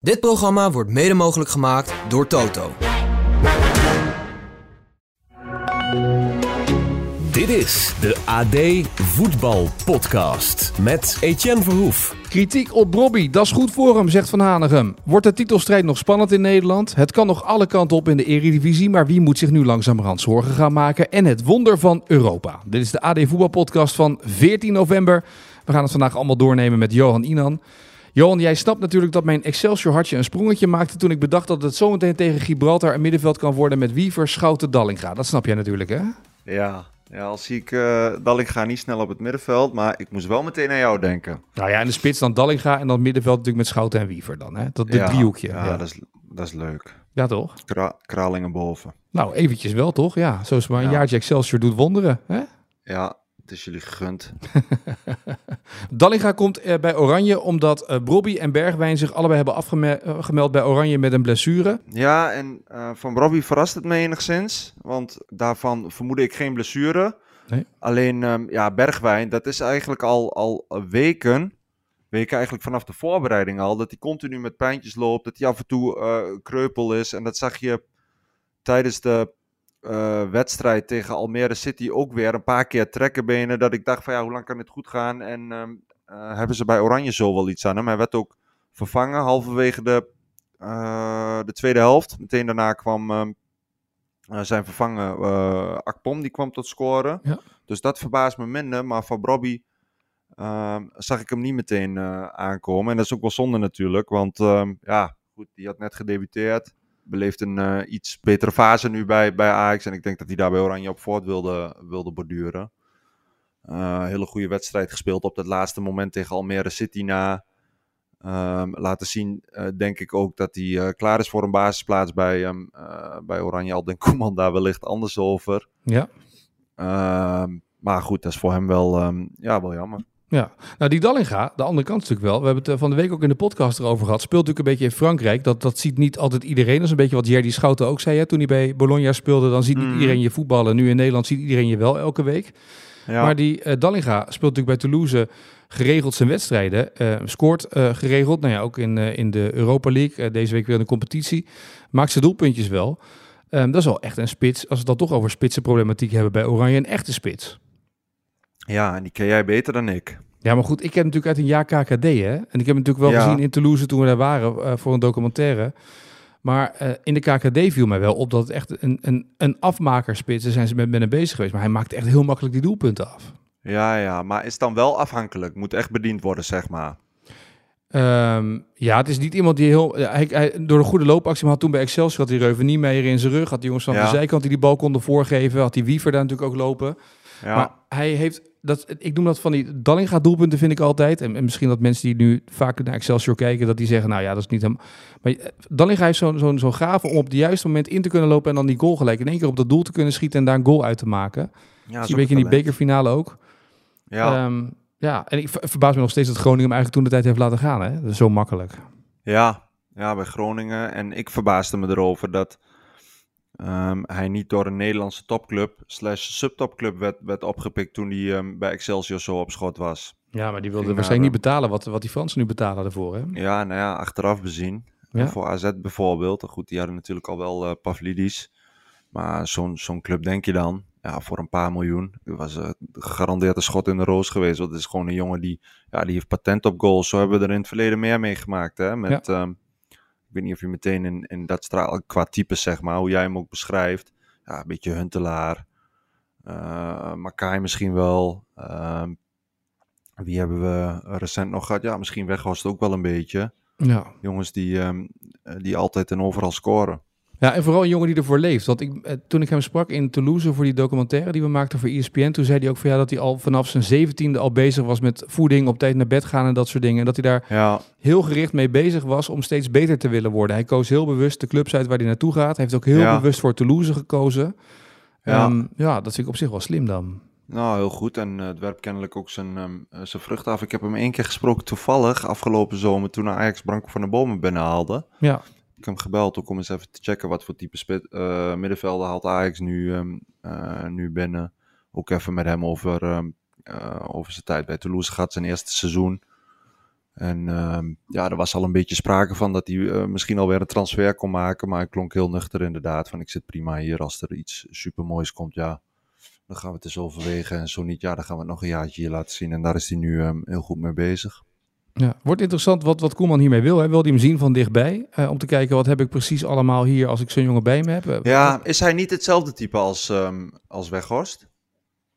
Dit programma wordt mede mogelijk gemaakt door Toto. Dit is de AD Voetbal Podcast met Etienne Verhoef. Kritiek op Bobby, dat is goed voor hem, zegt Van Hanegem. Wordt de titelstrijd nog spannend in Nederland? Het kan nog alle kanten op in de Eredivisie, maar wie moet zich nu langzamerhand zorgen gaan maken? En het wonder van Europa. Dit is de AD Voetbal Podcast van 14 november. We gaan het vandaag allemaal doornemen met Johan Inan. Johan, jij snapt natuurlijk dat mijn Excelsior hartje een sprongetje maakte toen ik bedacht dat het zometeen tegen Gibraltar een middenveld kan worden met Wiever, Schouten, Dallinga. Dat snap jij natuurlijk, hè? Ja, ja al zie ik uh, Dallinga niet snel op het middenveld, maar ik moest wel meteen aan jou denken. Nou ja, in de spits dan Dallinga en dan middenveld natuurlijk met Schouten en Wiever dan, hè? Dat de driehoekje. Ja, ja, Dat, is, dat is leuk. Ja, toch? Kra Kralingen boven. Nou, eventjes wel, toch? Ja, zo is maar een jaartje Excelsior doet wonderen, hè? Ja, het is jullie gegund. Dallinga komt uh, bij Oranje omdat uh, Brobby en Bergwijn zich allebei hebben afgemeld bij Oranje met een blessure. Ja, en uh, van Brobby verrast het me enigszins, want daarvan vermoedde ik geen blessure. Nee. Alleen, um, ja, Bergwijn, dat is eigenlijk al, al weken, weken eigenlijk vanaf de voorbereiding al, dat hij continu met pijntjes loopt, dat hij af en toe kreupel is. En dat zag je tijdens de uh, wedstrijd tegen Almere City ook weer een paar keer trekkenbenen. Dat ik dacht van ja, hoe lang kan dit goed gaan? En um, uh, hebben ze bij Oranje zo wel iets aan hem. Hij werd ook vervangen halverwege de, uh, de tweede helft. Meteen daarna kwam um, zijn vervanger Akpom, die kwam tot scoren. Ja. Dus dat verbaast me minder. Maar van Brobby ehm, zag ik hem niet meteen aankomen. En dat is ook wel zonde natuurlijk. Want ja, goed, die had net gedebuteerd beleeft een uh, iets betere fase nu bij, bij Ajax. En ik denk dat hij daar bij Oranje op voort wilde, wilde borduren. Uh, hele goede wedstrijd gespeeld op dat laatste moment tegen Almere City na. Um, laten zien, uh, denk ik ook, dat hij klaar is voor een basisplaats bij, um, bij Oranje. Al denk Koeman daar wellicht anders over. Ja. Um, maar goed, dat is voor hem wel, ja, wel jammer. Ja, nou die Dallinga, de andere kant natuurlijk wel. We hebben het van de week ook in de podcast erover gehad. Speelt natuurlijk een beetje in Frankrijk. Dat, dat ziet niet altijd iedereen. Dat is een beetje wat Jerdy Schouten ook zei. Hè? Toen hij bij Bologna speelde, dan ziet niet iedereen je voetballen. Nu in Nederland ziet iedereen je wel elke week. Ja. Maar die uh, Dallinga speelt natuurlijk bij Toulouse geregeld zijn wedstrijden. Uh, scoort uh, geregeld. Nou ja, ook in, in de Europa League. deze week weer in de competitie. Maakt zijn doelpuntjes wel. Um, dat is wel echt een spits. Als we het dan toch over spitsenproblematiek hebben bij Oranje. Een echte spits. Ja, en die ken jij beter dan ik. Ja, maar goed, ik heb natuurlijk uit een jaar KKD, hè. En ik heb hem natuurlijk wel Ja. gezien in Toulouse toen we daar waren uh, voor een documentaire. Maar uh, in de KKD viel mij wel op dat het echt een, een, een afmakerspits is. zijn ze met, met hem bezig geweest. Maar hij maakt echt heel makkelijk die doelpunten af. Ja, ja, maar is dan wel afhankelijk. Moet echt bediend worden, zeg maar. Um, ja, het is niet iemand die heel... Hij, hij, door een goede loopactie, maar had toen bij Excelsior... had hij Reuven meer in zijn rug. Had die jongens van Ja. de zijkant die die bal konden voorgeven. Had die Wiever daar natuurlijk ook lopen. Ja, Maar hij heeft, dat, ik noem dat van die Dallinga doelpunten vind ik altijd. En, en misschien dat mensen die nu vaak naar Excelsior kijken, dat die zeggen, nou ja, dat is niet hem. Maar eh, Dallinga heeft zo'n zo'n zo'n gave om op het juiste moment in te kunnen lopen en dan die goal gelijk in één keer op dat doel te kunnen schieten en daar een goal uit te maken. ja, Zie je een beetje in die bekerfinale ook. Ja, Ehm, ja, en ik ver- verbaas me nog steeds dat Groningen hem eigenlijk toen de tijd heeft laten gaan. Hè? Dat is zo makkelijk. ja, ja, bij Groningen. En ik verbaasde me erover dat ehm, hij niet door een Nederlandse topclub slash subtopclub werd, werd opgepikt toen hij ehm, bij Excelsior zo op schot was. Ja, maar die wilde waarschijnlijk niet betalen wat, wat die Fransen nu betalen ervoor. Hè? Ja, nou ja, achteraf bezien. Ja. Voor AZ bijvoorbeeld. Goed, die hadden natuurlijk al wel eh Pavlidis. Maar zo'n zo'n club denk je dan, ja, voor een paar miljoen. Het was eh, gegarandeerd een schot in de roos geweest. Want het is gewoon een jongen die, ja, die heeft patent op goals. Zo hebben we er in het verleden meer meegemaakt. Hè? Met, ehm, ik weet niet of je meteen in, in dat straal, qua type zeg maar, hoe jij hem ook beschrijft. Ja, een beetje Huntelaar. Uh, Makai misschien wel. Ehm, wie hebben we recent nog gehad? Ja, misschien Weghorst ook wel een beetje. Ja. Jongens die, ehm, die altijd en overal scoren. Ja, en vooral een jongen die ervoor leeft. Want ik, eh, toen ik hem sprak in Toulouse voor die documentaire die we maakten voor ESPN, toen zei hij ook van ja dat hij al vanaf zijn zeventiende al bezig was met voeding, op tijd naar bed gaan en dat soort dingen. En dat hij daar Ja, heel gericht mee bezig was om steeds beter te willen worden. Hij koos heel bewust de clubs uit waar hij naartoe gaat. Hij heeft ook heel Ja. bewust voor Toulouse gekozen. Ja. Ehm, ja, dat vind ik op zich wel slim dan. nou heel goed. En eh, het werpt kennelijk ook zijn, eh, zijn vrucht af. Ik heb hem één keer gesproken toevallig afgelopen zomer toen Ajax Branko van de Bomen binnenhaalde. Ja, Ik hem gebeld ook om eens even te checken wat voor type spit, eh, middenvelden haalt Ajax nu, ehm, eh, nu binnen. Ook even met hem over, ehm, eh, over zijn tijd bij Toulouse gehad, zijn eerste seizoen. En ehm, ja, er was al een beetje sprake van dat hij misschien alweer een transfer kon maken. Maar hij klonk heel nuchter inderdaad. Van ik zit prima hier. Als er iets supermoois komt, ja, dan gaan we het eens overwegen. En zo niet, ja, dan gaan we het nog een jaartje hier laten zien. En daar is hij nu heel goed mee bezig. Ja, wordt interessant wat, wat Koeman hiermee wil. Hè? Wil hij hem zien van dichtbij? eh, om te kijken wat heb ik precies allemaal hier als ik zo'n jongen bij me heb. Eh, Ja, is hij niet hetzelfde type als, ehm, als Weghorst?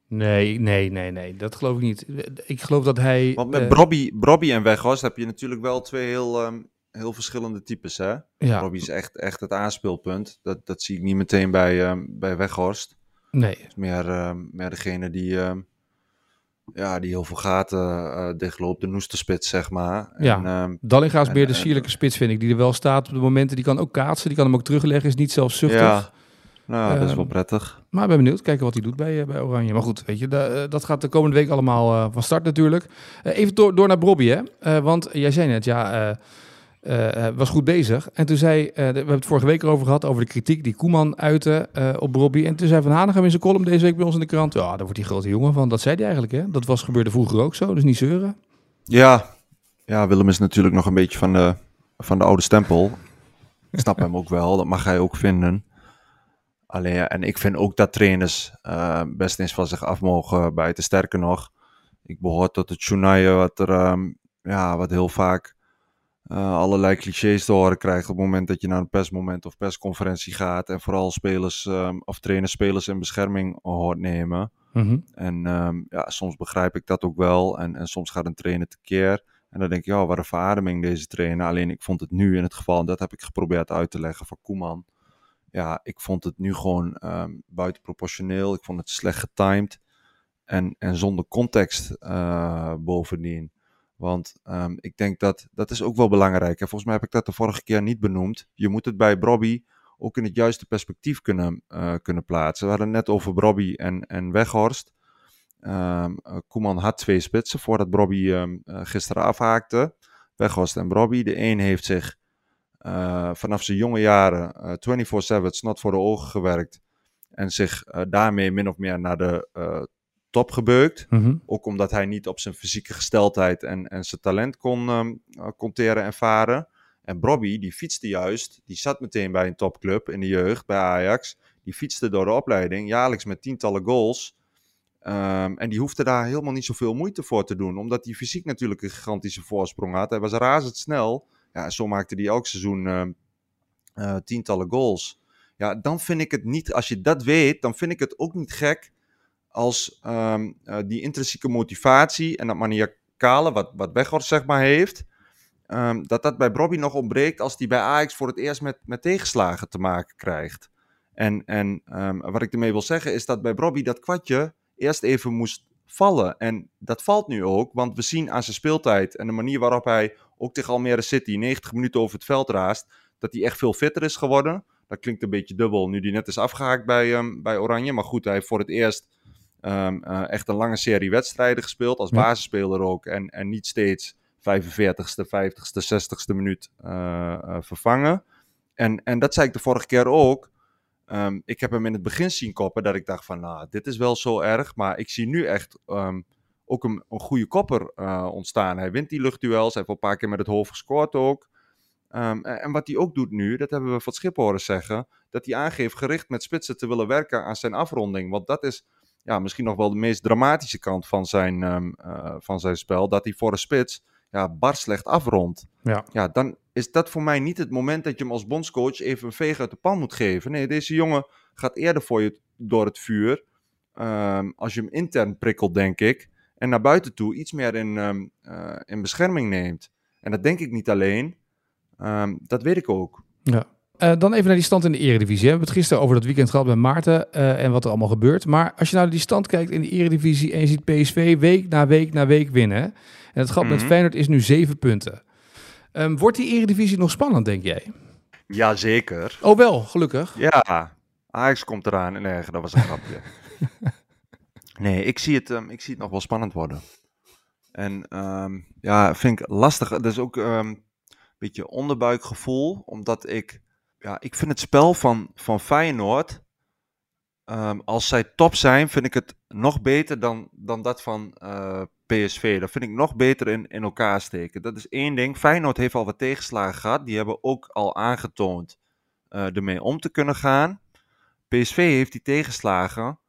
Nee, nee, nee, nee. Dat geloof ik niet. Ik geloof dat hij... Want met eh, Brobby, Brobby en Weghorst heb je natuurlijk wel twee heel, ehm, heel verschillende types, hè? ja, Brobby is echt, echt het aanspeelpunt. Dat, dat zie ik niet meteen bij, ehm, bij Weghorst. nee. is meer, meer degene die, ja, die heel veel gaten eh dichtloopt. De noesterspits, zeg maar. Ja. En, ehm, Dallinga is En- meer de sierlijke spits, vind ik. Die er wel staat op de momenten. Die kan ook kaatsen. Die kan hem ook terugleggen. Is niet zelfzuchtig. ja, nou, dat is wel Ehm, prettig. Maar ik ben benieuwd. Kijken wat hij doet bij, eh, bij Oranje. Maar goed, weet je, da- eh, dat gaat de komende week allemaal van start natuurlijk. Even door, door naar Bobby, hè. Want jij zei net, ja, eh, was goed bezig. En toen zei, de- we hebben het vorige week erover gehad, over de kritiek die Koeman uitte op Bobby. En toen zei Van Hanegem in zijn column deze week bij ons in de krant, ja, daar wordt die grote jongen van. Dat zei hij eigenlijk, hè. Dat was gebeurde vroeger ook zo, dus niet zeuren. Ja. ja, Willem is natuurlijk nog een beetje van de, van de oude stempel. Ik snap hem ook wel, dat mag hij ook vinden. Alleen, ja, en ik vind ook dat trainers best eens van zich af mogen bijten. Sterker nog, ik behoor tot het journaal wat er ehm, ja, wat heel vaak eh, allerlei clichés te horen krijgt op het moment dat je naar een persmoment of persconferentie gaat. En vooral spelers ehm, of trainers spelers in bescherming hoort nemen. Mhm. En ehm, ja, soms begrijp ik dat ook wel. En, en soms gaat een trainer tekeer. En dan denk je, ja, wat een verademing deze trainer. Alleen ik vond het nu in het geval, en dat heb ik geprobeerd uit te leggen voor Koeman. Ja, ik vond het nu gewoon ehm buitenproportioneel. Ik vond het slecht getimed. En, en zonder context eh, bovendien. Want ehm, ik denk dat dat is ook wel belangrijk. En volgens mij heb ik dat de vorige keer niet benoemd. Je moet het bij Brobby ook in het juiste perspectief kunnen, eh, kunnen plaatsen. We hadden net over Brobby en, en Weghorst. Ehm eh, Koeman had twee spitsen voordat Brobby ehm, eh, gisteren afhaakte. Weghorst en Brobby. De een heeft zich vanaf zijn jonge jaren eh 24-7 het snot voor de ogen gewerkt. En zich daarmee min of meer naar de top gebeukt. Mhm. Ook omdat hij niet op zijn fysieke gesteldheid en, en zijn talent kon, kon teren en varen. En Brobby, die fietste juist. Die zat meteen bij een topclub in de jeugd, bij Ajax. Die fietste door de opleiding, jaarlijks met tientallen goals. Ehm, en die hoefde daar helemaal niet zoveel moeite voor te doen. Omdat hij fysiek natuurlijk een gigantische voorsprong had. Hij was razendsnel. Ja, zo maakte hij elk seizoen ehm, eh, tientallen goals. Ja, dan vind ik het niet, als je dat weet, dan vind ik het ook niet gek als ehm, eh, die intrinsieke motivatie en dat maniacale, wat, wat Weghorst zeg maar heeft, ehm, dat dat bij Bobby nog ontbreekt als hij bij Ajax voor het eerst met, met tegenslagen te maken krijgt. En, en ehm, wat ik ermee wil zeggen is dat bij Bobby dat kwartje eerst even moest vallen. En dat valt nu ook, want we zien aan zijn speeltijd en de manier waarop hij ook tegen Almere City 90 minuten over het veld raast, dat hij echt veel fitter is geworden. Dat klinkt een beetje dubbel nu die net is afgehaakt bij, bij Oranje. Maar goed, hij heeft voor het eerst ehm, eh, echt een lange serie wedstrijden gespeeld. Als basisspeler ook. En, en niet steeds 45ste, 50ste, 60ste minuut eh, eh, vervangen. En, en dat zei ik de vorige keer ook. Ehm, ik heb hem in het begin zien koppen dat ik dacht van, nou, dit is wel zo erg. Maar ik zie nu echt ehm, ook een, een goede kopper ontstaan. Hij wint die luchtduels. Hij heeft een paar keer met het hoofd gescoord ook. En, en wat hij ook doet nu, dat hebben we van het schip horen zeggen, dat hij aangeeft gericht met spitsen te willen werken aan zijn afronding. Want dat is ja, misschien nog wel de meest dramatische kant van zijn, ehm, eh, van zijn spel. Dat hij voor een spits ja, bar slecht afrondt. Ja. ja, dan is dat voor mij niet het moment dat je hem als bondscoach even een veeg uit de pan moet geven. Nee, deze jongen gaat eerder voor je door het vuur. ehm, als je hem intern prikkelt, denk ik. En naar buiten toe iets meer in, ehm, eh, in bescherming neemt. En dat denk ik niet alleen. Dat weet ik ook. Ja. Eh, dan even naar die stand in de Eredivisie. We hebben het gisteren over dat weekend gehad met Maarten eh, en wat er allemaal gebeurt. Maar als je nou naar die stand kijkt in de Eredivisie en je ziet PSV week na week na week winnen. En het gat met Mhm. Feyenoord is nu zeven punten. Ehm, wordt die Eredivisie nog spannend, denk jij? Jazeker. Oh wel, gelukkig. Ja, Ajax komt eraan. Nee, dat was een grapje. nee, ik zie, het, ehm, ik zie het nog wel spannend worden. En ehm, ja, vind ik lastig. Dat is ook een beetje onderbuikgevoel. Omdat ik, ja, ik vind het spel van, van Feyenoord, ehm, als zij top zijn, vind ik het nog beter dan, dan dat van eh, PSV. Dat vind ik nog beter in, in elkaar steken. Dat is één ding. Feyenoord heeft al wat tegenslagen gehad. Die hebben ook al aangetoond uh, ermee om te kunnen gaan. PSV heeft die tegenslagen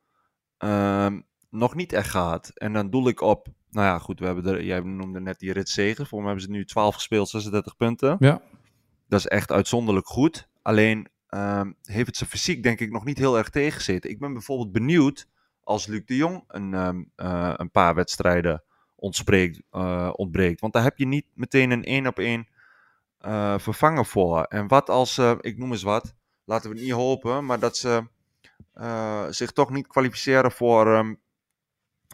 uh, nog niet echt gehad. En dan doel ik op, nou ja, goed, we hebben er, jij noemde net die ritzegen. Voor mij hebben ze nu 12 gespeeld, 36 punten. Ja. Dat is echt uitzonderlijk goed. Alleen uh, heeft het ze fysiek denk ik nog niet heel erg tegengezeten. Ik ben bijvoorbeeld benieuwd als Luc de Jong een, um, uh, een paar wedstrijden ontspreekt, uh, ontbreekt. Want daar heb je niet meteen een één op één uh, vervangen voor. En wat als, ik noem eens wat, laten we niet hopen, maar dat ze zich toch niet kwalificeren voor um,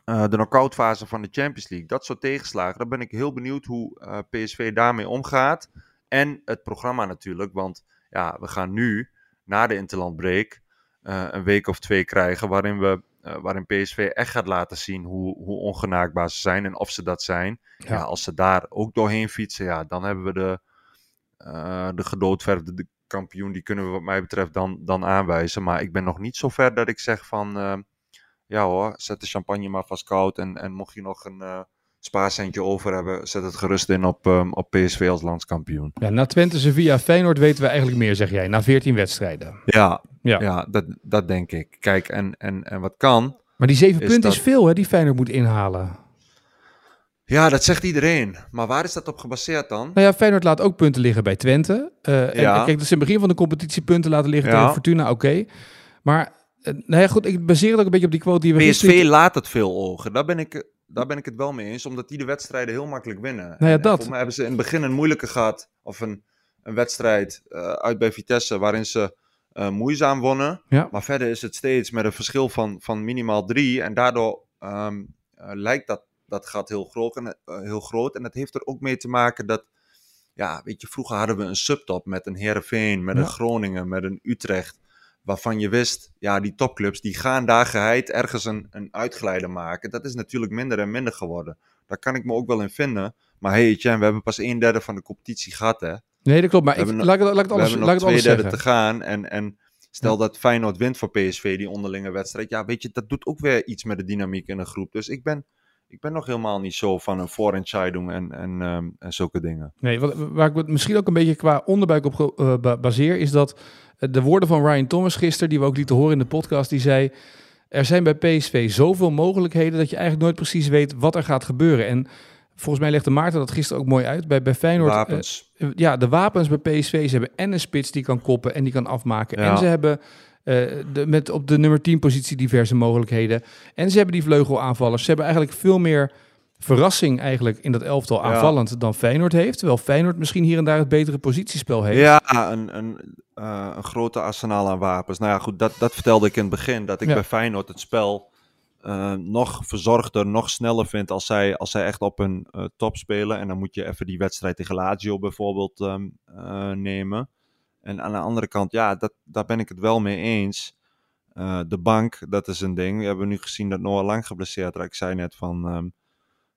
de knock fase van de Champions League. Dat soort tegenslagen, daar ben ik heel benieuwd hoe PSV daarmee omgaat. En het programma natuurlijk, want ja, we gaan nu, na de interlandbreak, een week of twee krijgen waarin we uh, waarin PSV echt gaat laten zien hoe, hoe ongenaakbaar ze zijn en of ze dat zijn. Ja. ja als ze daar ook doorheen fietsen, ja, dan hebben we de, uh, de gedoodverfde de kampioen. Die kunnen we wat mij betreft dan, dan aanwijzen. Maar ik ben nog niet zo ver dat ik zeg van... Ja hoor, zet de champagne maar vast koud. En, en mocht je nog een spaarcentje over hebben, zet het gerust in op, um, op PSV als landskampioen. Ja, na Twente, Sevilla, Feyenoord weten we eigenlijk meer, zeg jij. Na 14 wedstrijden. Ja, ja. ja dat, dat denk ik. Kijk, en, en, en wat kan... Maar die zeven punten dat... is veel, hè, die Feyenoord moet inhalen. Ja, dat zegt iedereen. Maar waar is dat op gebaseerd dan? Nou ja, Feyenoord laat ook punten liggen bij Twente. Uh, en, ja. kijk, dat ze in het begin van de competitie punten laten liggen ja. tegen Fortuna, oké. Okay. Maar, uh, nou ja, goed, ik baseer het ook een beetje op die quote die we... PSV gisteren... laat het veel ogen. Daar ben ik daar ben ik het wel mee eens, omdat die de wedstrijden heel makkelijk winnen. Nou ja, en, dat. Voor mij hebben ze in het begin een moeilijke gehad, of een, een wedstrijd uh, uit bij Vitesse, waarin ze uh, moeizaam wonnen. Ja. Maar verder is het steeds met een verschil van, van minimaal drie. En daardoor um, uh, lijkt dat, dat gat heel groot, en, heel groot. En dat heeft er ook mee te maken dat, ja, weet je, vroeger hadden we een subtop met een Heerenveen, met ja. een Groningen, met een Utrecht waarvan je wist, ja, die topclubs die gaan daar geheid ergens een, een uitglijden maken. Dat is natuurlijk minder en minder geworden. Daar kan ik me ook wel in vinden. Maar hey, Etienne, we hebben pas een derde van de competitie gehad, hè? Nee, dat klopt. Maar ik, hebben, laat, het alles, we hebben laat nog het twee derde zeggen. te gaan. En, en stel ja. dat Feyenoord wint voor PSV, die onderlinge wedstrijd. Ja, weet je, dat doet ook weer iets met de dynamiek in een groep. Dus ik ben, ik ben nog helemaal niet zo van een voorentscheiding en, en, um, en zulke dingen. Nee, wat, waar ik het misschien ook een beetje qua onderbuik op uh, baseer, is dat de woorden van Ryan Thomas gisteren, die we ook lieten horen in de podcast, die zei... Er zijn bij PSV zoveel mogelijkheden dat je eigenlijk nooit precies weet wat er gaat gebeuren. En volgens mij legde Maarten dat gisteren ook mooi uit. Bij, bij Feyenoord. Wapens. Uh, ja, de wapens bij PSV. Ze hebben en een spits die kan koppen en die kan afmaken. Ja. En ze hebben uh, de, met op de nummer 10 positie diverse mogelijkheden. En ze hebben die vleugelaanvallers. Ze hebben eigenlijk veel meer verrassing eigenlijk in dat elftal aanvallend ja. dan Feyenoord heeft. Terwijl Feyenoord misschien hier en daar het betere positiespel heeft. Ja, een, een, uh, een grote arsenaal aan wapens. Nou ja, goed, dat, dat vertelde ik in het begin. Dat ik ja. bij Feyenoord het spel uh, nog verzorgder, nog sneller vind als zij, als zij echt op een uh, top spelen. En dan moet je even die wedstrijd tegen Lazio bijvoorbeeld um, nemen. En aan de andere kant, ja, dat, daar ben ik het wel mee eens. de bank, dat is een ding. We hebben nu gezien dat Noah Lang geblesseerd raakt. Ik zei net van... Um,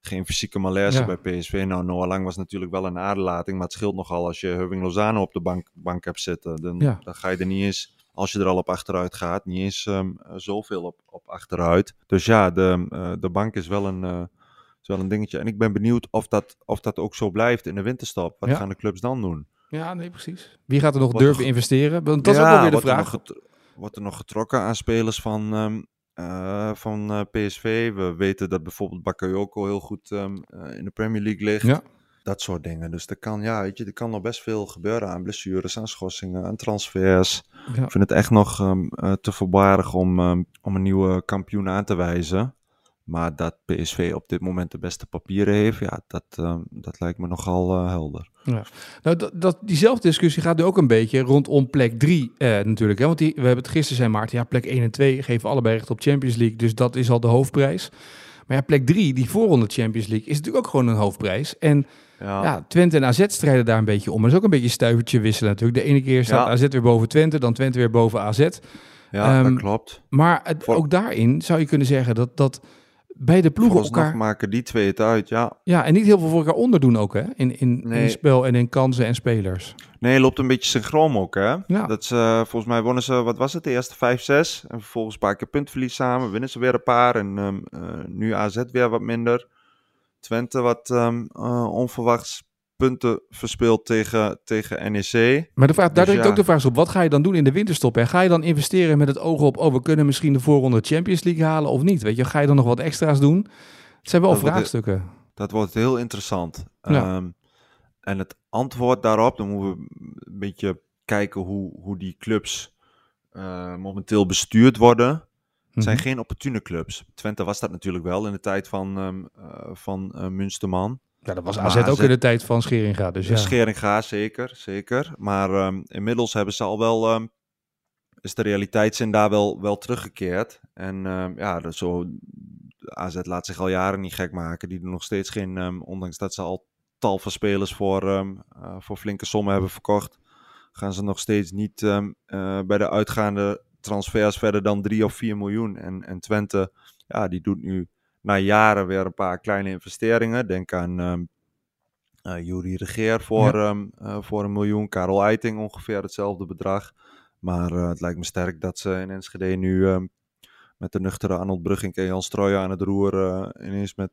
geen fysieke malaise ja. bij PSV. Nou, Noah Lang was natuurlijk wel een aderlating, maar het scheelt nogal als je Hurwing Lozano op de bank, bank hebt zitten. Dan, ja. dan ga je er niet eens, als je er al op achteruit gaat, niet eens um, zoveel op, op achteruit. Dus ja, de, uh, de bank is wel, een, uh, is wel een dingetje. En ik ben benieuwd of dat, of dat ook zo blijft in de winterstop. Wat Ja. gaan de clubs dan doen? Ja, nee, precies. Wie gaat er nog durven investeren? Want dat is ook wel weer de er vraag. get- wordt er nog getrokken aan spelers van, ehm, eh, van eh, PSV? We weten dat bijvoorbeeld Bakayoko heel goed ehm, eh, in de Premier League ligt. Ja. Dat soort dingen. Dus er kan, ja, weet je, er kan nog best veel gebeuren aan blessures, aan schorsingen, aan transfers. Ja. Ik vind het echt nog ehm, eh, te voorbarig om, om een nieuwe kampioen aan te wijzen. Maar dat PSV op dit moment de beste papieren heeft, ja, dat, ehm, dat lijkt me nogal eh, helder. Nou, dat, dat, diezelfde discussie gaat nu ook een beetje rondom plek 3 eh, natuurlijk. Hè? Want die, we hebben het gisteren zijn Maarten, ja, plek 1 en 2 geven allebei recht op Champions League. Dus dat is al de hoofdprijs. Maar ja, plek 3, die voorronde Champions League, is natuurlijk ook gewoon een hoofdprijs. En Ja, ja, Twente en AZ strijden daar een beetje om. Dat is ook een beetje stuivertje wisselen natuurlijk. De ene keer staat Ja. AZ weer boven Twente, dan Twente weer boven AZ. ja ehm, dat klopt. Maar het, Voor- ook daarin zou je kunnen zeggen dat, dat beide ploegen Vooralsnog elkaar... maken die twee het uit, ja. Ja, en niet heel veel voor elkaar onderdoen ook, hè? In, in, Nee. in spel en in kansen en spelers. Nee, loopt een beetje synchroon ook, hè? Ja. Dat ze, eh, volgens mij wonnen ze, wat was het, de eerste 5, 6. En vervolgens een paar keer puntverlies samen, winnen ze weer een paar. En ehm, eh, nu AZ weer wat minder. Twente wat um, onverwachts punten verspeeld tegen, tegen NEC. Maar de vraag, daar Dus ja. ook de vraag op, wat ga je dan doen in de winterstop? En ga je dan investeren met het oog op, oh, we kunnen misschien de voorronde Champions League halen of niet? Weet je, ga je dan nog wat extra's doen? Het zijn wel Dat wordt- vraagstukken. Dat wordt heel interessant. Ja. Ehm, en het antwoord daarop, dan moeten we een beetje kijken hoe, hoe die clubs eh, momenteel bestuurd worden. Het zijn Mhm. geen opportune clubs. Twente was dat natuurlijk wel in de tijd van, eh, van eh, Münsterman. Ja, dat was AZ ook in de tijd van Scheringa, dus ja. Scheringa, zeker, zeker. Maar ehm, inmiddels hebben ze al wel, ehm, is de realiteitszin daar wel, wel teruggekeerd. En ehm, ja, dat zo, AZ laat zich al jaren niet gek maken. Die doen nog steeds geen, ehm, ondanks dat ze al tal van spelers voor, ehm, eh, voor flinke sommen hebben verkocht, gaan ze nog steeds niet ehm, eh, bij de uitgaande transfers verder dan 3 of 4 miljoen. En, en Twente, ja, die doet nu na jaren weer een paar kleine investeringen. Denk aan ehm eh Jurie Regeer voor, ehm, eh, voor een miljoen. Karel Eiting ongeveer hetzelfde bedrag. Maar eh, het lijkt me sterk dat ze in Enschede nu ehm, met de nuchtere Arnold Brugging en Jan Strooijen aan het roer ineens met,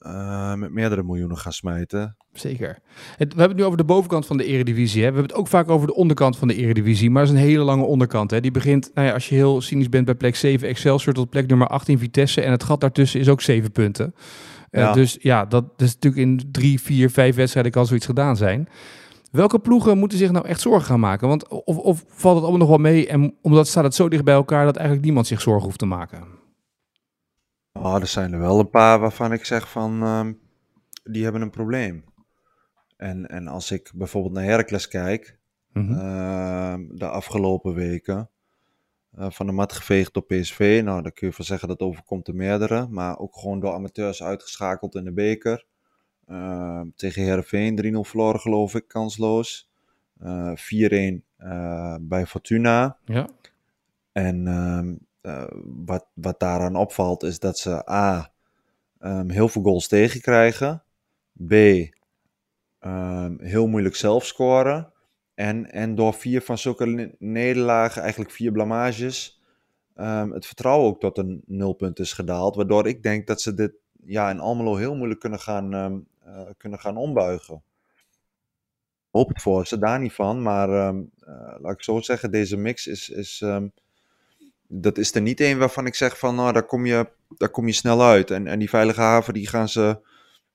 eh, met meerdere miljoenen gaan smijten. Zeker. Het, we hebben het nu over de bovenkant van de eredivisie. Hè. We hebben het ook vaak over de onderkant van de eredivisie. Maar het is een hele lange onderkant. Hè. Die begint, nou ja, als je heel cynisch bent, bij plek 7 Excelsior tot plek nummer 18 Vitesse. En het gat daartussen is ook 7 punten. Eh, Ja. Dus ja, dat is natuurlijk in drie, vier, vijf wedstrijden kan zoiets gedaan zijn. Welke ploegen moeten zich nou echt zorgen gaan maken? Want of, of valt het allemaal nog wel mee? En omdat staat het zo dicht bij elkaar dat eigenlijk niemand zich zorgen hoeft te maken. Oh, er zijn er wel een paar waarvan ik zeg van, ehm, die hebben een probleem. En, en als ik bijvoorbeeld naar Heracles kijk, Mhm. ehm, de afgelopen weken, eh, van de mat geveegd door PSV. Nou, dan kun je van zeggen dat overkomt de meerdere, maar ook gewoon door amateurs uitgeschakeld in de beker. Ehm, tegen Herenveen 3-0 verloren geloof ik, kansloos. Eh 4-1 eh, bij Fortuna. Ja. En ehm, eh, wat, daaraan opvalt is dat ze A. ehm, heel veel goals tegenkrijgen. B. ehm, heel moeilijk zelf scoren. En, en door vier van zulke ne- nederlagen, eigenlijk vier blamages, ehm, het vertrouwen ook tot een nulpunt is gedaald. Waardoor ik denk dat ze dit ja, in Almelo heel moeilijk kunnen gaan, eh, kunnen gaan ombuigen. Hoop het voor ze, daar niet van. Maar eh, laat ik zo zeggen, deze mix is, is dat is er niet één waarvan ik zeg van, nou, daar kom je, daar kom je snel uit. En, en die veilige haven, die gaan ze,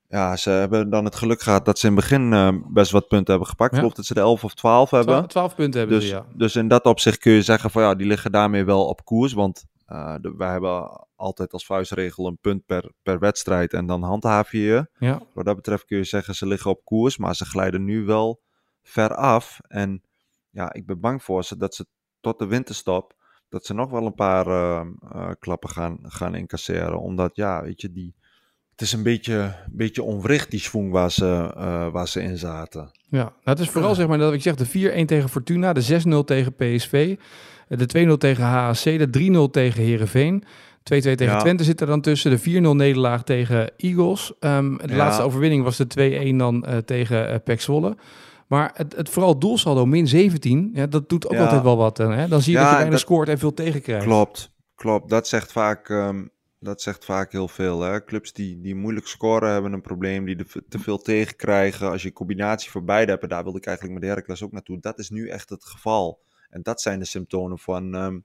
ja, ze hebben dan het geluk gehad dat ze in het begin ehm, best wat punten hebben gepakt. Ja. Ik geloof dat ze de 11 of 12 hebben. 12, 12 punten hebben Dus, ze, ja. dus in dat opzicht kun je zeggen van, ja, die liggen daarmee wel op koers. Want eh, de- wij hebben altijd als vuistregel een punt per, per wedstrijd en dan handhaaf je je. ja. Wat dat betreft kun je zeggen, ze liggen op koers, maar ze glijden nu wel ver af. En ja, ik ben bang voor ze dat ze tot de winterstop, dat ze nog wel een paar ehm, eh, klappen gaan, gaan incasseren. Omdat, ja, weet je, die, het is een beetje, beetje onwricht, die schwung waar ze, waar ze in zaten. Ja, nou, het is vooral zeg maar dat ik zeg de 4-1 tegen Fortuna, de 6-0 tegen PSV, eh, de 2-0 tegen HAC, de 3-0 tegen Herenveen. 2-2 tegen Ja. Twente zit er dan tussen. De 4-0 nederlaag tegen Eagles. Ehm, de Ja. laatste overwinning was de 2-1 dan eh, tegen eh PEC Zwolle. Maar het, het vooral doelsaldo min 17, ja, dat doet ook Ja. altijd wel wat. Hè? Dan zie je Ja, dat je weinig dat- scoort en veel tegenkrijgt. Klopt, klopt. Dat zegt vaak, ehm, dat zegt vaak heel veel. Hè? Clubs die, die moeilijk scoren hebben een probleem, die te veel tegenkrijgen. Als je een combinatie voor beide hebt, en daar wilde ik eigenlijk met Heracles ook naartoe. Dat is nu echt het geval. En dat zijn de symptomen van, ehm,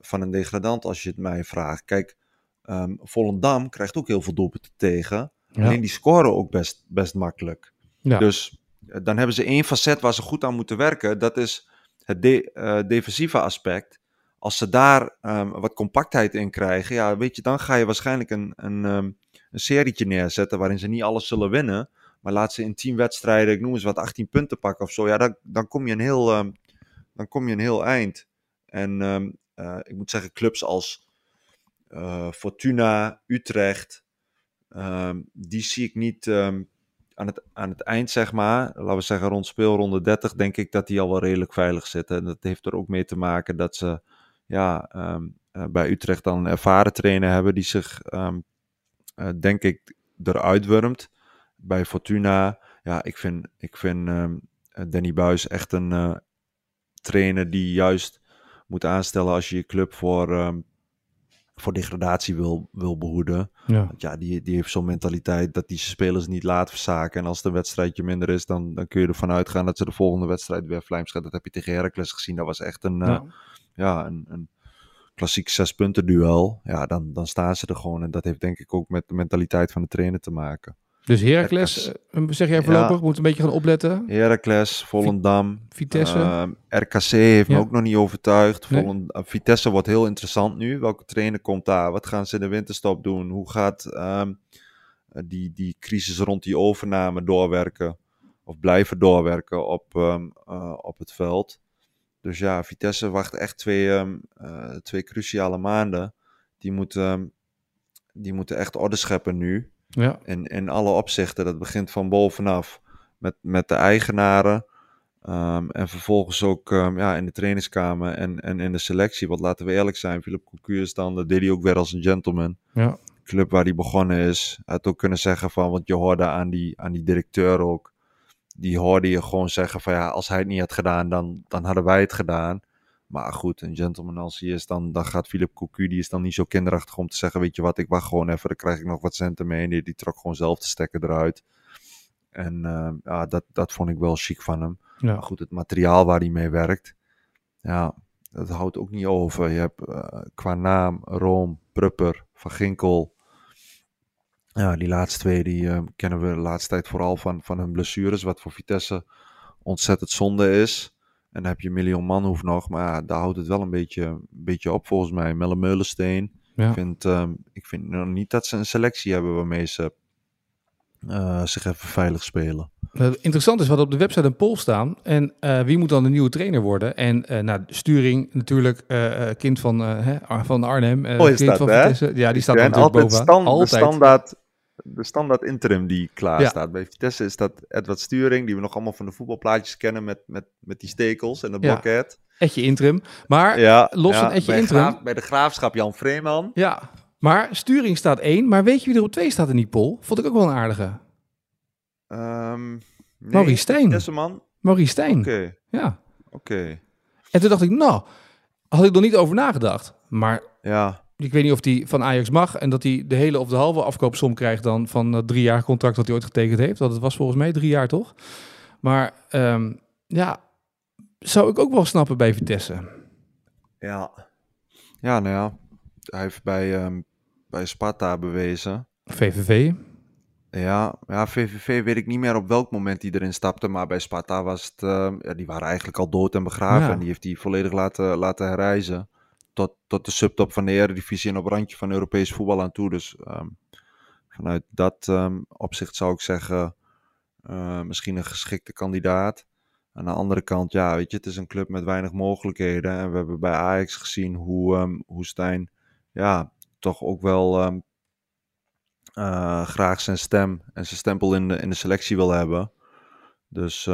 van een degradant, als je het mij vraagt. Kijk, ehm Volendam krijgt ook heel veel doelpunten tegen. Ja. Alleen die scoren ook best, best makkelijk. Ja. Dus dan hebben ze één facet waar ze goed aan moeten werken. Dat is het eh, defensieve aspect. Als ze daar ehm, wat compactheid in krijgen, ja, weet je, dan ga je waarschijnlijk een, een, ehm, een serietje neerzetten waarin ze niet alles zullen winnen. Maar laat ze in 10 wedstrijden, ik noem eens wat, 18 punten pakken of zo. Ja, dan, dan, kom, je een heel, ehm, dan kom je een heel eind. En eh, ik moet zeggen, clubs als eh, Fortuna, Utrecht, die zie ik niet aan, het, aan het eind, zeg maar. Laten we zeggen rond speelronde 30, denk ik dat die al wel redelijk veilig zitten. En dat heeft er ook mee te maken dat ze ja, ehm, eh, bij Utrecht dan een ervaren trainer hebben die zich, eh, denk ik, eruit wurmt. Bij Fortuna, ja, ik vind, ik vind ehm, eh, Danny Buis echt een eh, trainer die juist moet aanstellen als je je club voor, voor degradatie wil, wil behoeden. Ja. Want ja, die, die heeft zo'n mentaliteit dat die spelers niet laat verzaken. En als het een wedstrijdje minder is, dan, dan kun je ervan uitgaan dat ze de volgende wedstrijd weer vlijmschaat. Dat heb je tegen Heracles gezien. Dat was echt een, eh, Ja. ja, een, een klassiek zespunten duel. Ja, dan, dan staan ze er gewoon. En dat heeft denk ik ook met de mentaliteit van de trainer te maken. Dus Heracles, eh, zeg jij voorlopig, moet een beetje gaan opletten. Heracles, Volendam, Vitesse. RKC heeft me ook nog niet overtuigd. Nee. Volend- eh, Vitesse wordt heel interessant nu. Welke trainer komt daar? Wat gaan ze in de winterstop doen? Hoe gaat ehm, eh, die, die crisis rond die overname doorwerken? Of blijven doorwerken op, ehm, eh, op het veld? Dus ja, Vitesse wacht echt twee, ehm, eh, twee cruciale maanden. Die moeten, die moeten echt orde scheppen nu. Ja. In, in alle opzichten. Dat begint van bovenaf met, met de eigenaren. Ehm, en vervolgens ook ehm, ja, in de trainingskamer en, en in de selectie. Want laten we eerlijk zijn, Philip Cocu is dan, dat deed hij ook weer als een gentleman. Ja. Club waar hij begonnen is. Hij had ook kunnen zeggen van, want je hoorde aan die, aan die directeur ook. Die hoorde je gewoon zeggen van ja, als hij het niet had gedaan, dan, dan hadden wij het gedaan. Maar goed, een gentleman als hij is, dan, dan gaat Philip Cocu, die is dan niet zo kinderachtig om te zeggen, weet je wat, ik wacht gewoon even, dan krijg ik nog wat centen mee. En die, die trok gewoon zelf de stekker eruit. En ehm, ja, dat, dat vond ik wel chic van hem. Ja. Maar goed, het materiaal waar hij mee werkt, ja, dat houdt ook niet over. Je hebt eh, qua naam Room, Prupper, Van Ginkel. Ja, die laatste twee die eh, kennen we de laatste tijd vooral van, van hun blessures, wat voor Vitesse ontzettend zonde is. En dan heb je Million Manhoef nog, maar daar houdt het wel een beetje, een beetje op volgens mij. Melle Meulensteen. Ja. Ik, vind, ehm, ik vind nog niet dat ze een selectie hebben waarmee ze eh, zich even veilig spelen. Eh, Interessant is wat op de website een poll staan. En eh, wie moet dan de nieuwe trainer worden? En nou, Sturing natuurlijk, kind van, hè, van Arnhem. Oh, kind dat, van hè? Ja, die staat natuurlijk altijd bovenaan. stand, altijd. Standaard, de standaard interim die klaar Ja. staat. Bij Vitesse is dat Edward Sturing, die we nog allemaal van de voetbalplaatjes kennen met, met, met die stekels en de Ja. blokket. Etje interim. Maar Ja, los ja, van Etje bij, interim. Graaf- bij de graafschap Jan Vreeman. Ja, maar Sturing staat één. Maar weet je wie er op twee staat in die poll? Vond ik ook wel een aardige. Ehm nee, Maurice Stijn. Man. Maurice Stijn. Oké, Ja. oké. En toen dacht ik, nou, had ik nog niet over nagedacht. Maar Ja, ik weet niet of die van Ajax mag. En dat hij de hele of de halve afkoopsom krijgt dan van dat drie jaar contract dat hij ooit getekend heeft. Want het was volgens mij drie jaar, toch? Maar ehm, ja, zou ik ook wel snappen bij Vitesse. ja. Ja, nou ja. Hij heeft bij, ehm, bij Sparta bewezen. VVV. Ja, ja, VVV weet ik niet meer op welk moment hij erin stapte. Maar bij Sparta was het... ehm, ja, die waren eigenlijk al dood en begraven. Ja. En die heeft hij volledig laten, laten herreizen. Tot, tot de subtop van de Eredivisie en op randje van Europees voetbal aan toe. Dus ehm, vanuit dat ehm, opzicht zou ik zeggen... eh, misschien een geschikte kandidaat. Aan de andere kant, ja, weet je, het is een club met weinig mogelijkheden. En we hebben bij Ajax gezien hoe, ehm hoe Stijn, ja, toch ook wel eh, graag zijn stem en zijn stempel in de, in de selectie wil hebben. Dus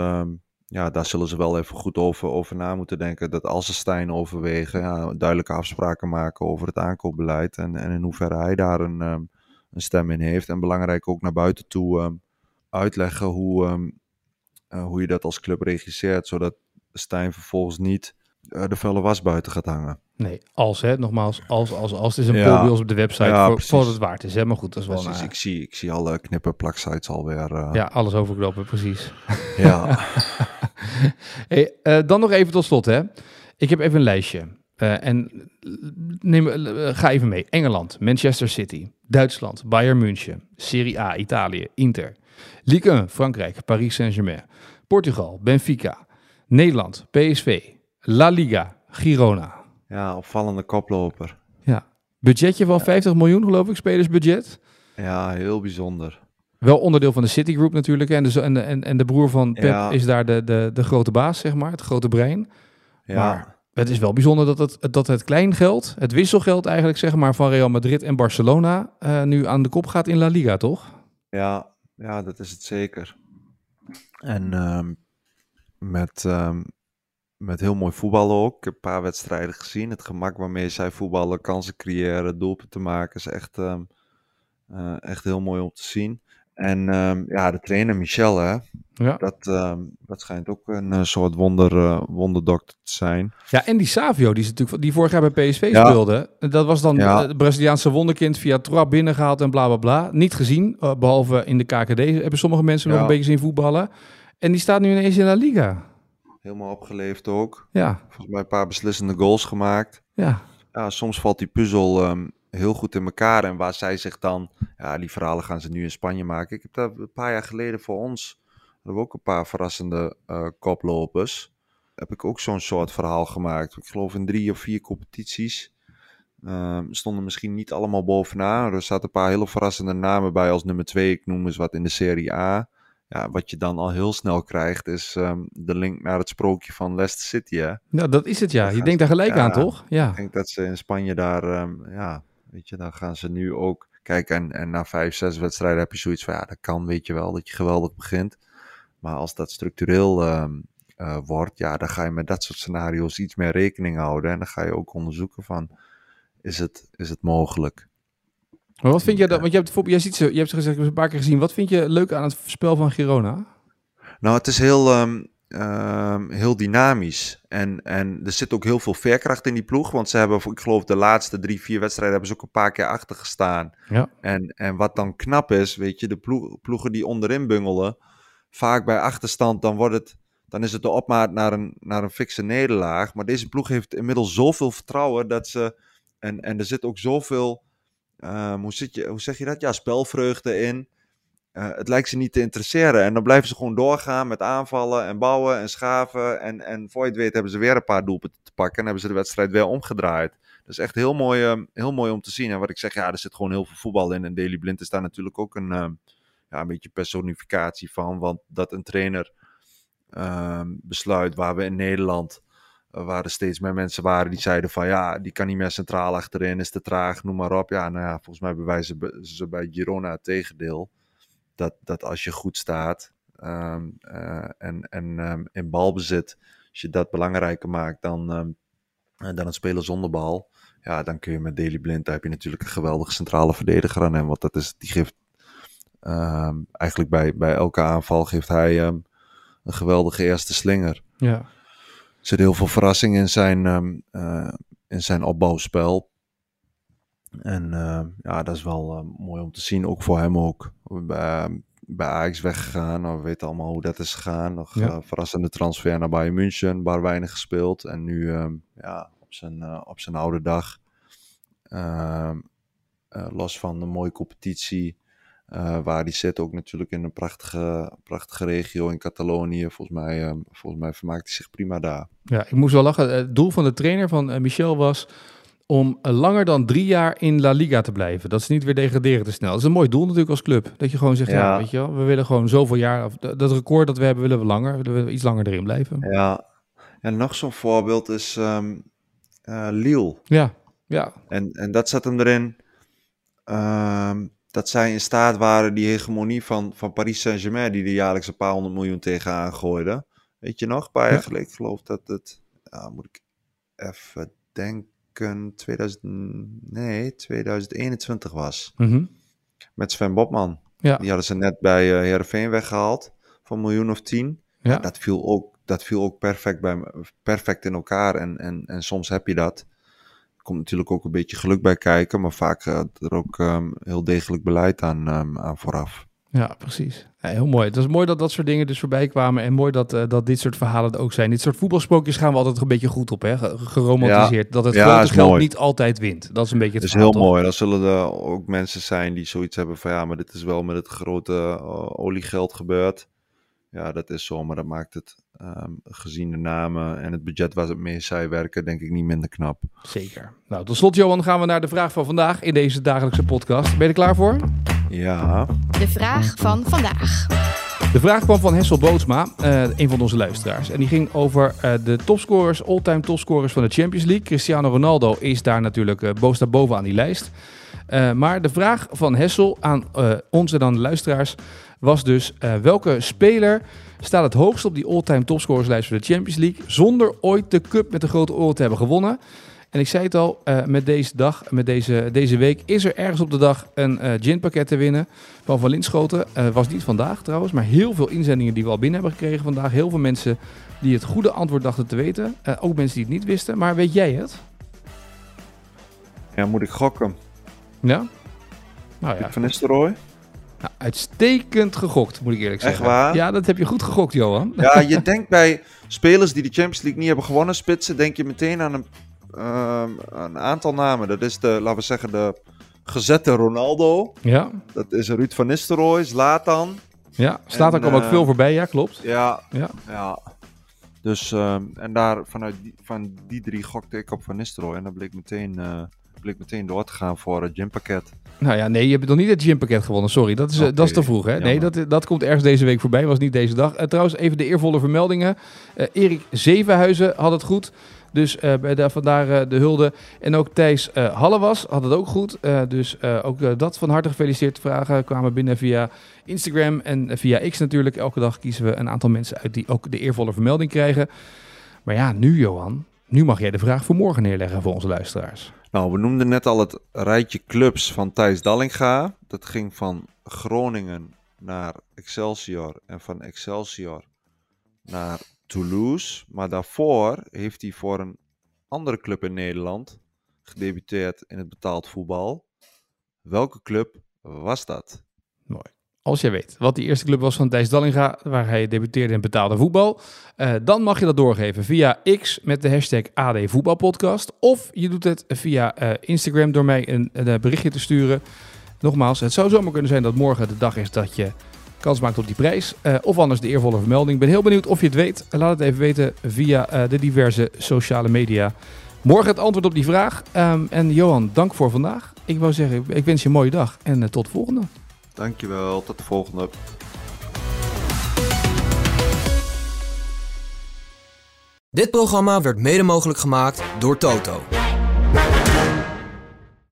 ja, daar zullen ze wel even goed over, over na moeten denken. Dat als ze Stijn overwegen, ja, duidelijke afspraken maken over het aankoopbeleid. En, en in hoeverre hij daar een, ehm, een stem in heeft. En belangrijk ook naar buiten toe ehm, uitleggen hoe, ehm, eh, hoe je dat als club regisseert. Zodat Stijn vervolgens niet de vuile was buiten gaat hangen. Nee, als hè, nogmaals, als, als, als. Het is een Ja. op de website Ja, voor, voor het waard is. Hè? Maar goed, dat is wel Precies, een, ik, zie, ik zie alle knippen plaksites alweer. eh, Ja, alles overkloppen, precies. ja. Hey, eh, dan nog even tot slot, hè. Ik heb even een lijstje. Eh, en neem, eh, ga even mee. Engeland, Manchester City, Duitsland, Bayern München, Serie A, Italië, Inter. Ligue 1, Frankrijk, Paris Saint-Germain. Portugal, Benfica. Nederland, PSV. La Liga, Girona. ja, opvallende koploper. Ja. Budgetje van 50 miljoen, geloof ik, spelersbudget. Ja, heel bijzonder. Wel onderdeel van de Citigroup natuurlijk. En de, en en, en de broer van Pep Ja. is daar de, de, de grote baas, zeg maar. Het grote brein. Ja, Maar het is wel bijzonder dat het, dat het kleingeld, het wisselgeld eigenlijk zeg maar van Real Madrid en Barcelona eh, nu aan de kop gaat in La Liga, toch? ja, ja, dat is het zeker. En ehm, met, ehm, met heel mooi voetbal ook. Ik heb een paar wedstrijden gezien. Het gemak waarmee zij voetballen, kansen creëren, doelpunten maken is echt, ehm, eh, echt heel mooi om te zien. En ehm, ja, de trainer Michel, hè, Ja. dat, dat schijnt ook een eh, soort wonder, eh, wonderdokter te zijn. Ja, en die Savio, die, is natuurlijk, die vorig jaar bij PSV Ja. speelde. Dat was dan Ja. het Braziliaanse wonderkind via trap binnengehaald en bla bla bla. Niet gezien, eh, behalve in de KKD hebben sommige mensen nog een beetje zien voetballen. En die staat nu ineens in La Liga. Helemaal opgeleefd ook. Ja, Volgens mij een paar beslissende goals gemaakt. ja. Ja, soms valt die puzzel ehm, heel goed in elkaar. En waar zij zich dan... Ja, die verhalen gaan ze nu in Spanje maken. Ik heb daar een paar jaar geleden voor ons... hadden we ook een paar verrassende eh, koplopers. Heb ik ook zo'n soort verhaal gemaakt. Ik geloof in drie of vier competities. Ehm, stonden misschien niet allemaal bovenaan. Er zaten een paar hele verrassende namen bij als nummer twee. Ik noem eens wat in de Serie A. Ja, wat je dan al heel snel krijgt is ehm, de link naar het sprookje van Leicester City. Hè? ja, dat is het ja. Je denkt daar gelijk ja. aan, toch? Ja. Ik denk dat ze in Spanje daar, ehm, ja, weet je, dan gaan ze nu ook. Kijk, en, en na vijf, zes wedstrijden heb je zoiets van, ja, dat kan, weet je wel, dat je geweldig begint. Maar als dat structureel ehm, eh, wordt, ja, dan ga je met dat soort scenario's iets meer rekening houden. En dan ga je ook onderzoeken van, is het, is het mogelijk? Maar wat vind jij dat? Want je hebt, bijvoorbeeld- jij ziet ze, je hebt ze gezegd, een paar keer gezien. Wat vind je leuk aan het spel van Girona? Nou, het is heel, ehm, ehm, heel dynamisch. En, en er zit ook heel veel veerkracht in die ploeg. Want ze hebben, ik geloof, de laatste drie, vier wedstrijden hebben ze ook een paar keer achter gestaan. Ja. En, en wat dan knap is, weet je, de ploeg, ploegen die onderin bungelen, vaak bij achterstand, dan, wordt het, dan is het de opmaat naar een, naar een fikse nederlaag. Maar deze ploeg heeft inmiddels zoveel vertrouwen dat ze. En, en er zit ook zoveel. Ehm, hoe, je, hoe zeg je dat? Ja, spelvreugde in. Eh, het lijkt ze niet te interesseren. En dan blijven ze gewoon doorgaan met aanvallen en bouwen en schaven. En, en voor je het weet hebben ze weer een paar doelpunten te pakken. En hebben ze de wedstrijd weer omgedraaid. Dat is echt heel mooi, eh, heel mooi om te zien. En wat ik zeg, ja, er zit gewoon heel veel voetbal in. En Daily Blind is daar natuurlijk ook een, eh, ja, een beetje personificatie van. Want dat een trainer ehm, besluit waar we in Nederland... waar er steeds meer mensen waren die zeiden van ja, die kan niet meer centraal achterin, is te traag, noem maar op. Ja, nou ja, volgens mij bewijzen be- ze bij Girona het tegendeel dat, dat als je goed staat ehm, eh, en, en ehm, in balbezit, als je dat belangrijker maakt dan, eh, dan het spelen zonder bal, ja, dan kun je met Daily Blind, daar heb je natuurlijk een geweldige centrale verdediger aan hem, want dat is, die geeft eigenlijk bij, bij elke aanval geeft hij een geweldige eerste slinger. Ja. Er zit heel veel verrassing in zijn, ehm, eh, in zijn opbouwspel. En eh, ja, dat is wel eh, mooi om te zien, ook voor hem ook. Bij, bij Ajax weggegaan, we weten allemaal hoe dat is gegaan. Nog Ja. verrassende transfer naar Bayern München, waar weinig gespeeld. En nu ehm, ja, op, zijn, op zijn oude dag, ehm, eh, los van een mooie competitie, eh, waar hij zit, ook natuurlijk in een prachtige, prachtige regio in Catalonië. Volgens mij, ehm, volgens mij vermaakt hij zich prima daar. Ja, ik moest wel lachen. Het doel van de trainer van eh, Michel was om eh, langer dan drie jaar in La Liga te blijven. Dat ze niet weer degraderen te snel. Dat is een mooi doel natuurlijk als club. Dat je gewoon zegt, ja, Ja. weet je wel, we willen gewoon zoveel jaar. Of, dat record dat we hebben, willen we langer. Willen we iets langer erin blijven. Ja, en nog zo'n voorbeeld is eh, Lille. Ja, ja, En, en dat zat hem erin ehm, dat zij in staat waren die hegemonie van, van Paris Saint-Germain, die er jaarlijks een paar honderd miljoen tegenaan gooiden. Weet je nog, een paar jaar Ja. geleden, ik geloof dat het, ja, moet ik even denken, 2000, nee, 2021 was. Mhm. Met Sven Bobman. Ja. Die hadden ze net bij eh Heerenveen weggehaald, van een miljoen of tien. ja. Dat viel ook, dat viel ook perfect, bij, perfect in elkaar. En, en, en soms heb je dat. Komt natuurlijk ook een beetje geluk bij kijken, maar vaak gaat er ook ehm, heel degelijk beleid aan, ehm, aan vooraf. Ja, precies. Ja, heel mooi. Het is mooi dat dat soort dingen dus voorbij kwamen. En mooi dat, eh, dat dit soort verhalen er ook zijn. Dit soort voetbalsprookjes gaan we altijd een beetje goed op, hè? Ge- Geromantiseerd. dat het Ja, grote geld mooi. niet altijd wint. Dat is een beetje het Het is heel toch? mooi. Dan zullen er ook mensen zijn die zoiets hebben van ja, maar dit is wel met het grote eh, oliegeld gebeurd. Ja, dat is zo, maar dat maakt het ehm, gezien de namen en het budget waar ze mee zij werken, denk ik niet minder knap. Zeker. Nou, tot slot, Johan, gaan we naar de vraag van vandaag in deze dagelijkse podcast. Ben je er klaar voor? Ja, De vraag van vandaag. De vraag kwam van Hessel Bootsma, eh, een van onze luisteraars. En die ging over eh, de topscorers, all-time topscorers van de Champions League. Cristiano Ronaldo is daar natuurlijk uh, boos daar bovenaan die lijst. Uh, maar de vraag van Hessel aan uh, ons en aan de luisteraars was dus... Uh, welke speler staat het hoogst op die all-time topscorerslijst voor de Champions League... zonder ooit de cup met de grote oren te hebben gewonnen... En ik zei het al, eh, met deze dag, met deze, deze week, is er ergens op de dag een eh ginpakket te winnen van Van Linschoten. Eh, was niet vandaag trouwens, maar heel veel inzendingen die we al binnen hebben gekregen vandaag. Heel veel mensen die het goede antwoord dachten te weten. Eh, ook mensen die het niet wisten. Maar weet jij het? Ja, moet ik gokken? Ja? Nou ja, Van Nistelrooy? Nou, uitstekend gegokt, moet ik eerlijk Echt zeggen. waar? Ja, dat heb je goed gegokt, Johan. Ja, je denkt bij spelers die de Champions League niet hebben gewonnen, spitsen, denk je meteen aan een, ehm, een aantal namen. Dat is de, laten we zeggen, de gezette Ronaldo. Ja, Dat is Ruud van Nistelrooy, Zlatan. ja. staat En, kwam ook eh, veel voorbij, ja, klopt. Ja, Ja. ja. Dus, ehm, en daar, vanuit die, van die drie gokte ik op Van Nistelrooy. En dan bleek meteen, eh bleek meteen door te gaan voor het gympakket. Nou ja, nee, je hebt nog niet het gympakket gewonnen. Sorry, dat is, eh, dat is te vroeg. Hè? Nee, dat, dat komt ergens deze week voorbij. Was niet deze dag. Eh, trouwens, even de eervolle vermeldingen. Eh, Erik Zevenhuizen had het goed. Dus eh, bij de, vandaar eh, de hulde. En ook Thijs eh Hallewas had het ook goed. Eh, dus eh, ook eh, dat van harte gefeliciteerd. Vragen kwamen binnen via Instagram en eh, via X natuurlijk. Elke dag kiezen we een aantal mensen uit die ook de eervolle vermelding krijgen. Maar ja, nu Johan. Nu mag jij de vraag voor morgen neerleggen voor onze luisteraars. Nou, we noemden net al het rijtje clubs van Thijs Dallinga. Dat ging van Groningen naar Excelsior en van Excelsior naar Toulouse. Maar daarvoor heeft hij voor een andere club in Nederland gedebuteerd in het betaald voetbal. Welke club was dat? Als jij weet wat die eerste club was van Thijs Dallinga, waar hij debuteerde in betaalde voetbal, eh, dan mag je dat doorgeven via X met de hashtag AD Voetbalpodcast. Of je doet het via eh, Instagram door mij een, een berichtje te sturen. Nogmaals, het zou zomaar kunnen zijn dat morgen de dag is dat je kans maakt op die prijs. Eh, of anders de eervolle vermelding. Ik ben heel benieuwd of je het weet. Laat het even weten via eh, de diverse sociale media. Morgen het antwoord op die vraag. Ehm, en Johan, dank voor vandaag. Ik wou zeggen, ik wens je een mooie dag en eh, tot de volgende. Dankjewel, tot de volgende. Dit programma werd mede mogelijk gemaakt door Toto.